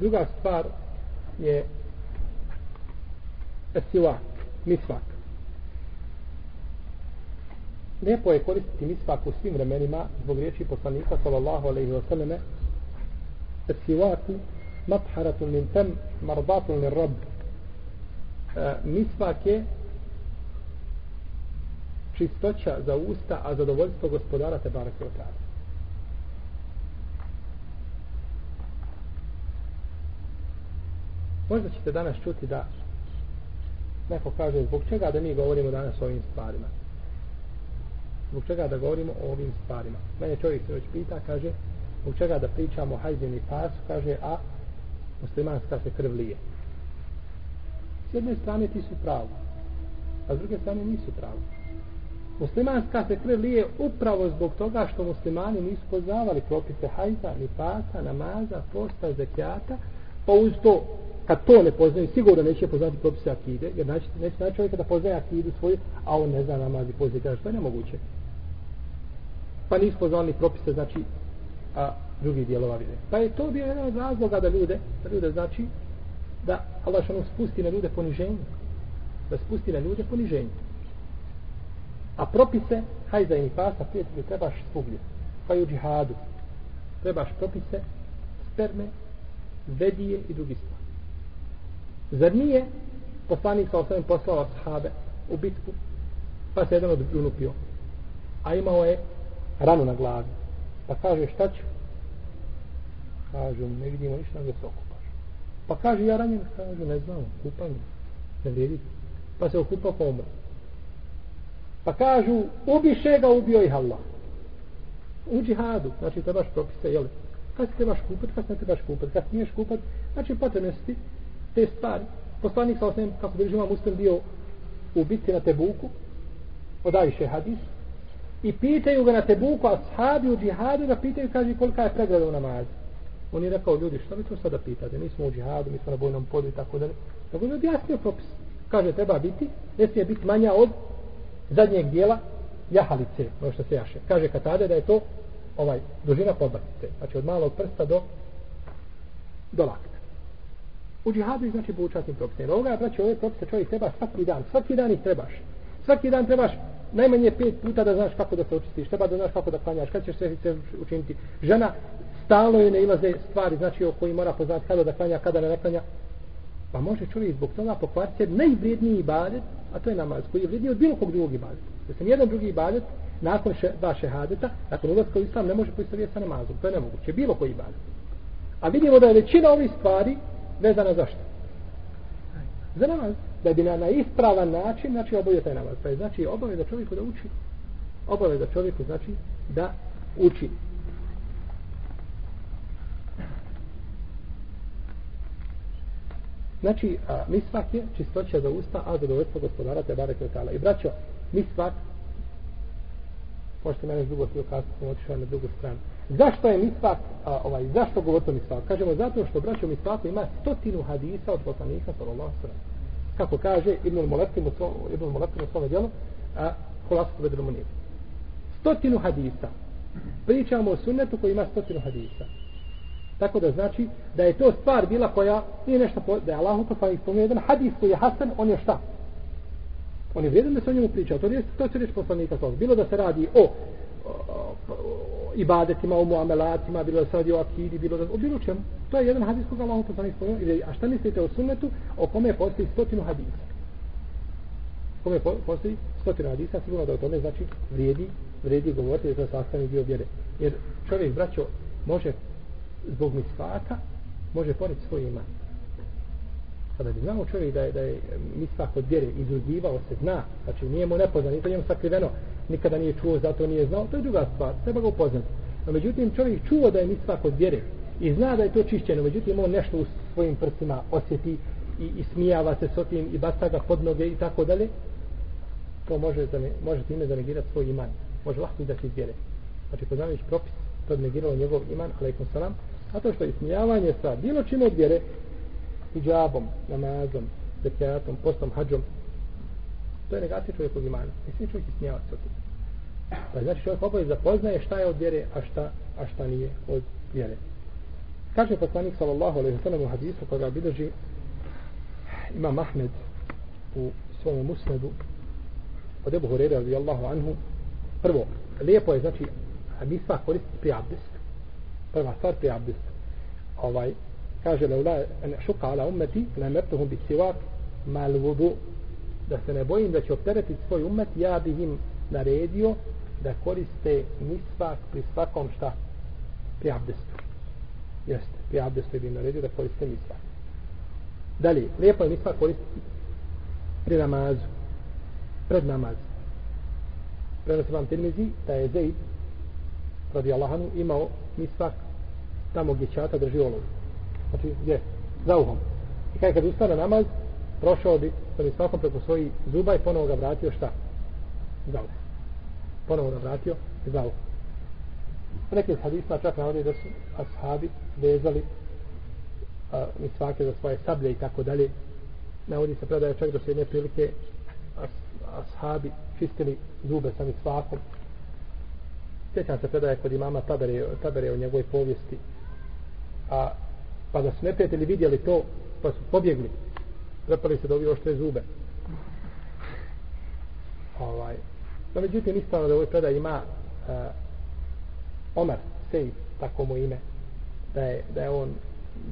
Druga stvar je siwak, misvak. Lijepo je koristiti misvak u svim vremenima zbog riječi poslanika sallallahu alaihi wa sallame siwaku matharatun min tem mardatun min rab. E, misvak je čistoća za usta a zadovoljstvo gospodara te barake otara Možda ćete danas čuti da neko kaže zbog čega da mi govorimo danas o ovim stvarima. Zbog čega da govorimo o ovim stvarima. Mene čovjek se već pita, kaže, zbog čega da pričamo o hajdini pasu, kaže, a muslimanska se krv lije. S jedne strane ti su pravo, a s druge strane nisu pravo. Muslimanska se krv lije upravo zbog toga što muslimani nisu poznavali propise hajza, ni pasa, namaza, posta, zekijata, pa uz to kad to ne poznaju, sigurno neće poznati propise akide, jer znači, neće znači čovjeka da poznaje akidu svoju, a on ne zna namaz i poznaje, kaže, što je nemoguće. Pa nisu poznali propise, znači, a drugi dijelova vide. Pa je to bio jedan od razloga da ljude, da ljude znači, da Allah što spusti na ljude poniženje. Da spusti na ljude poniženje. A propise, hajza i nifasa, prijatelju, trebaš svugdje. Pa i u džihadu. Trebaš propise, sperme, vedije i drugi stvari. Zar nije poslanik sa osvijem poslao sahabe u bitku, pa se jedan od unupio, a imao je ranu na glavi. Pa kaže, šta ću? Kažu, ne vidimo ništa, gdje se okupaš. Pa kaže, ja ranjen, kažu, ne znam, kupam, ne vidi. Pa se okupa pa umre. Pa kažu, ubiše ga, ubio ih Allah. U džihadu, znači trebaš propise, jel? Kad se trebaš kupat, kad se ne trebaš kupat, kad smiješ kupat, znači potrebno si te stvari. Poslanik sa osvijem, kako bi žima muslim bio u bitci na Tebuku, odaviše hadis, i pitaju ga na Tebuku, a sahabi u džihadu ga pitaju, kaže, kolika je pregrada u namazu. On je rekao, ljudi, što vi to sada pitate? Mi smo u džihadu, mi smo na bojnom podu i tako dalje. Tako je objasnio propis. Kaže, treba biti, ne smije biti manja od zadnjeg dijela jahalice, ono što se jaše. Kaže Katade da je to ovaj dužina podbacice. Znači od malog prsta do do lakta. U džihadu je znači poučasnim propisima. Ovoga, braći, ove propise čovjek treba svaki dan. Svaki dan ih trebaš. Svaki dan trebaš najmanje pet puta da znaš kako da se očistiš. Treba da znaš kako da klanjaš. Kad ćeš sve, sve učiniti. Žena stalno je ne ilaze stvari, znači o koji mora poznati kada da klanja, kada ne klanja. Pa može čovjek zbog toga pokvariti najvrijedniji ibadet, a to je namaz, koji je vrijedniji od bilo kog drugog ibadeta. Da se nijedan drugi ibadet, nakon še, dva šehadeta, nakon ulazka u islam, ne može poistovjeti sa namazom. To je nemoguće, bilo koji ibadet. A vidimo da je većina ovih stvari vezana za što? Za namaz. Da bi na, na ispravan način, znači obavio taj namaz. Pa je znači obaveza da čovjeku da uči. Obaveza da čovjeku znači da uči. Znači, a, misvak je čistoća za usta, a zadovoljstvo gospodara te barek i braćo, misvak, možete mene drugo svoj kastu, sam otišao na drugu stranu. Zašto je misvak, a, ovaj, zašto govorimo misvak? Kažemo zato što braćo misvaku ima stotinu hadisa od poslanika, sallallahu sallam. Kako kaže Ibnul Molekim u svom, Ibn Molekim u svome djelu, a kolasku vedremo nije. Stotinu hadisa. Pričamo o sunnetu koji ima stotinu hadisa. Tako da znači da je to stvar bila koja nije nešto po, da je Allah poslanik spomenuo jedan hadis koji je hasan, on je šta? On je vrijedan da se o njemu priča. To je to se reći poslanika sa Bilo da se radi o, o, o, o ibadetima, o muamelatima, bilo da se radi o akidi, bilo da o bilo čemu. To je jedan hadis koga Allahom poslanik spomenuo. A šta mislite o sunnetu o kome postoji stotinu hadisa? Kome postoji stotinu hadisa, sigurno da o tome znači vrijedi, vrijedi govoriti da je to sastavni dio vjere. Jer čovjek, braćo, može zbog misvaka može poniti svoj iman. Kada bi znao čovjek da je, da je misvak od vjere izuzivao se, zna, znači nije mu nepoznan, nije to njemu sakriveno, nikada nije čuo, zato nije znao, to je druga stvar, treba ga upoznati. No međutim, čovjek čuo da je misvak od vjere i zna da je to čišćeno, međutim, on nešto u svojim prstima osjeti i, i smijava se s tim i baca ga pod noge i tako dalje, to može, može time zanegirati svoj iman. Može lahko izaći iz vjere. Znači, poznavajući propis, to je negiralo njegov iman, alaikum salam, a to što je ismijavanje sa bilo čim od vjere, hijabom, namazom, zekijatom, postom, hađom, to je negacija čovjekog imana. I svi čovjek ismijava se od toga. Pa znači čovjek obavez da poznaje šta je od vjere, a šta, a šta nije od vjere. Kaže poslanik sallallahu alejhi ve sellem u hadisu koga bilježi ima Ahmed u svom musnedu od Ebu Hurere radijallahu anhu prvo, lijepo je znači misva koristiti pri abdestu prva stvar pri abdestu ovaj, kaže leula en šuka ala ummeti la mertuhum bi sivak mal vudu da se ne bojim da će opteretiti svoj umet ja bih im naredio da koriste misvak pri svakom šta? Pri abdestu. Jeste, pri abdestu bih im naredio da koriste misvak. Dalje, lijepo je misvak koristiti pri namazu. Pred namaz. Prenosi vam Tirmizi da je Zaid radi Allahanu imao misvak tamo gdje čata drži olovu znači gdje? za uhom. I kada kad ustane namaz prošao bi sa misvakom preko svojih zuba i ponovo ga vratio šta? za uhom. Ponovo ga vratio za uhom. Neki hadisma čak navodi da su ashabi vezali a, misvake za svoje sablje i tako dalje. Navodi se predaje čak do se jedne prilike as, ashabi čistili zube sa misvakom sjećam se predaje kod imama Tabere, Tabere u njegovoj povijesti. A pa da su neprijatelji vidjeli to pa su pobjegli. Prepali se da ovi oštre zube. Ovaj no međutim ispravno da ovoj predaj ima e, uh, Omar Sej tako mu ime da je, da je on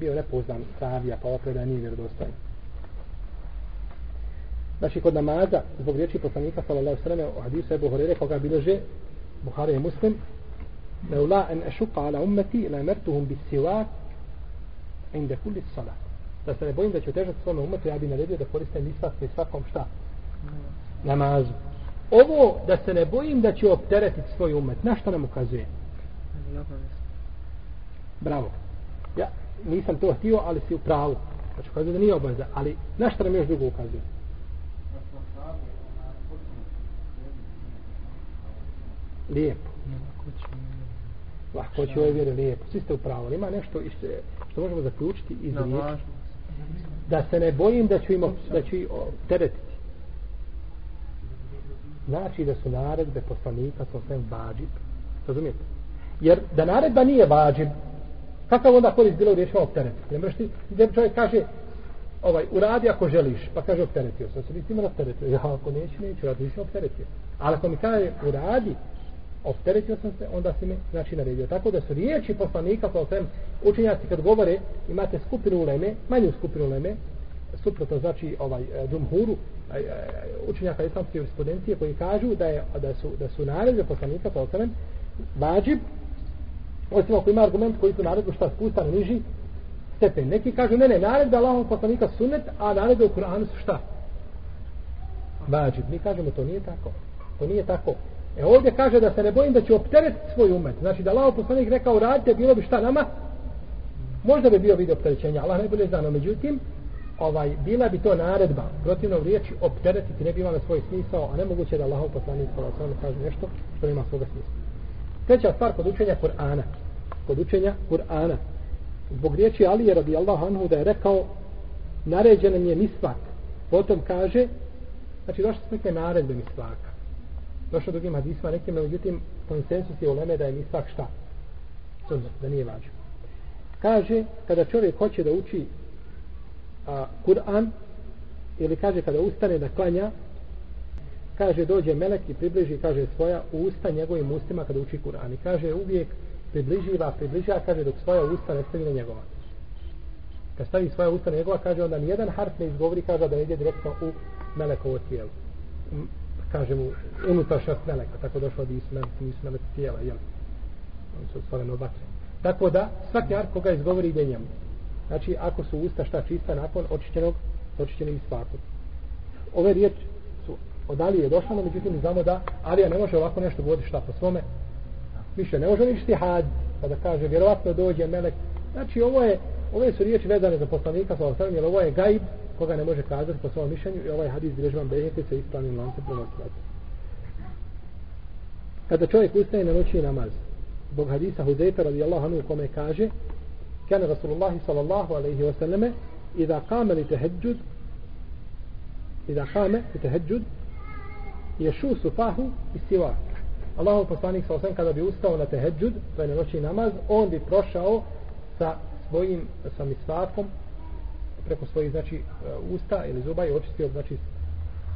bio nepoznan savija pa ova predaj nije vjerodostojna. Znači kod namaza, zbog riječi poslanika sallallahu sallam u hadisu Ebu Horere, koga bilože Buhari i Muslim Leula en ešuka ala ummeti la emertuhum bis inde kulli salat. Da se ne bojim da će otežati svome umetu, ja bi naredio da koriste misvak pri svakom šta? Namazu. Ovo da se ne bojim da će opteretiti svoj umet, na što nam ukazuje? Bravo. Ja nisam to htio, ali si u pravu. Znači, ukazuje da nije obaveza, ali na što nam još drugo ukazuje? Lijepo. Lahko će ovaj vjeri lijepo. Svi ste u pravu. Ima nešto što, što možemo zaključiti iz riječi. Da se ne bojim da ću im da ću teretiti. Znači da su naredbe poslanika sa svem vađib. Razumijete? Jer da naredba nije vađib, kakav onda korist bilo u riječima opteretiti? Ne možeš ti, gdje čovjek kaže, ovaj, uradi ako želiš, pa kaže opteretio sam se, nisi ima opteretio. Ja ako neću, neću, radi nisam opteretio. Ali ako mi kaže uradi, opteretio sam se, onda si mi znači naredio. Tako da su riječi poslanika, kao sam učenjaci kad govore, imate skupinu uleme, manju skupinu uleme, suprotno znači ovaj e, džumhuru, e, učenjaka islamske jurisprudencije koji kažu da je da su da su naredbe poslanika sa sam vađib osim ako ima argument koji su naredbu šta spusta na niži stepen. Neki kažu ne ne, naredba Allahov poslanika sunnet, a naredbe u Kur'anu su šta? Vađib. Mi kažemo to nije tako. To nije tako. E ovdje kaže da se ne bojim da će opteretiti svoj umet. Znači da Allah poslanik rekao radite, bilo bi šta nama? Možda bi bio video opterećenja, Allah najbolje zna, no međutim, ovaj, bila bi to naredba, protivno u riječi opteretiti ne bi imala svoj smisao, a nemoguće da Allah poslanik sallallahu kaže nešto što nema svoga smisla. Treća stvar kod učenja Kur'ana. Kod učenja Kur'ana. Zbog riječi Ali je radi Allah anhu da je rekao naređen je misvak. Potom kaže, znači došli su neke naredbe misvaka došlo drugim hadisma nekim, međutim, konsensus je u Leme da je misak šta? Sunnet, da nije važno. Kaže, kada čovjek hoće da uči a, Kur'an, ili kaže kada ustane da klanja, kaže dođe melek i približi, kaže svoja usta njegovim ustima kada uči Kur'an. I kaže uvijek približiva, približiva, kaže dok svoja usta ne stavi na njegova. Kad stavi svoja usta na njegova, kaže onda nijedan harf ne izgovori, kaže da ne ide direktno u melekovo tijelo kažemo, unutrašnjost meleka, tako došlo da isme, nisu meleci tijela, jel? Oni su stvoreno vatre. Tako da, svaki ar koga izgovori ide njemu. Znači, ako su usta šta čista nakon očišćenog, očišćenim svakom. Ove riječi su od Alije došle, no međutim, znamo da Alija ne može ovako nešto govoriti šta po svome. Više, ne može ništi had, pa da kaže, vjerovatno dođe melek. Znači, ovo je, ove su riječi vezane za poslanika, sa ostavim, jer ovo je gaib, koga ne može kazati po svom mišljenju i ovaj hadis bilježi vam behete sa ispravnim lancem prenosilaca. Kada čovjek ustaje na noći namaz, zbog hadisa Huzeyfa radijallahu anhu kome kaže kana Rasulullahi sallallahu alaihi wa sallame idha kame li teheđud idha kame li teheđud ješu sufahu i sivak. Allahov poslanik sallallahu kada bi ustao na teheđud, to pa je na noći namaz, on bi prošao sa svojim sa misvakom preko svojih znači uh, usta ili zuba i očistio znači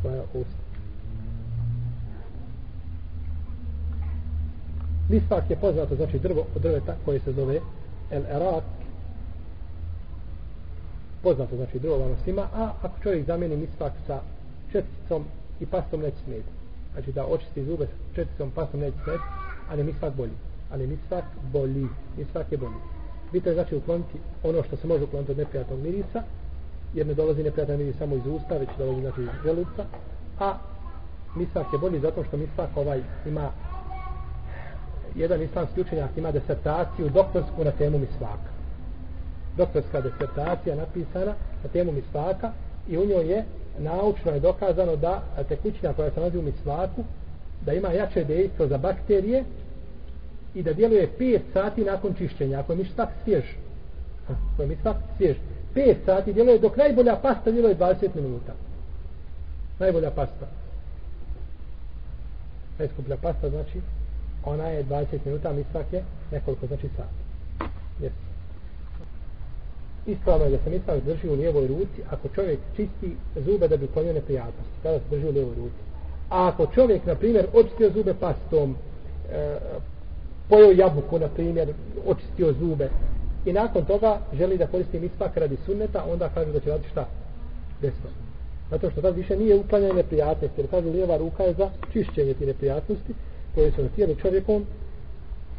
svoja usta. Misvak je poznato znači drvo od drveta koje se zove El Erak poznato znači drvo vano svima a ako čovjek zamijeni misvak sa četicom i pastom neće smeti znači da očisti zube sa četicom pastom neće smeti ali misvak bolji. Ali misvak bolji. Misvak je bolji bitno je znači ukloniti ono što se može ukloniti od neprijatnog mirisa jer ne dolazi neprijatan miris samo iz usta već dolazi znači iz želuca a misvak je bolji zato što misvak ovaj ima jedan islamski učenjak ima desertaciju doktorsku na temu misvaka. Doktorska desertacija napisana na temu misvaka i u njoj je naučno je dokazano da tekućina koja se nalazi u misvaku da ima jače dejstvo za bakterije i da djeluje 5 sati nakon čišćenja. Ako je misvak svjež ako je misvak svjež 5 sati djeluje dok najbolja pasta djeluje 20 minuta. Najbolja pasta. Najskuplja pasta znači ona je 20 minuta a misvak je nekoliko znači sati. Yes. ispravno je da se misvak drži u lijevoj ruci ako čovjek čisti zube da bi uklonio neprijatnosti kada se drži u lijevoj ruci. A ako čovjek na primjer očistio zube pastom e, pojeo jabuku na primjer očistio zube i nakon toga želi da koristi misvak radi sunneta onda kaže da će raditi šta desno zato što tad više nije uklanjanje neprijatnosti jer kaže lijeva ruka je za čišćenje ti neprijatnosti koje su na tijelu čovjekom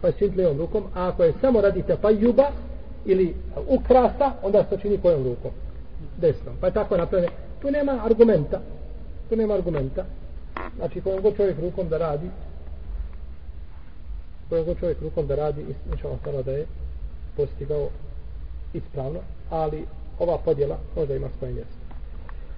pa je lijevom rukom a ako je samo radite pa juba ili ukrasa, onda se to čini kojom rukom? Desnom. Pa je tako napravljeno. Tu nema argumenta. Tu nema argumenta. Znači, kojom god čovjek rukom da radi, koje god čovjek rukom da radi, inša Allah da je postigao ispravno, ali ova podjela možda ima svoje mjesto.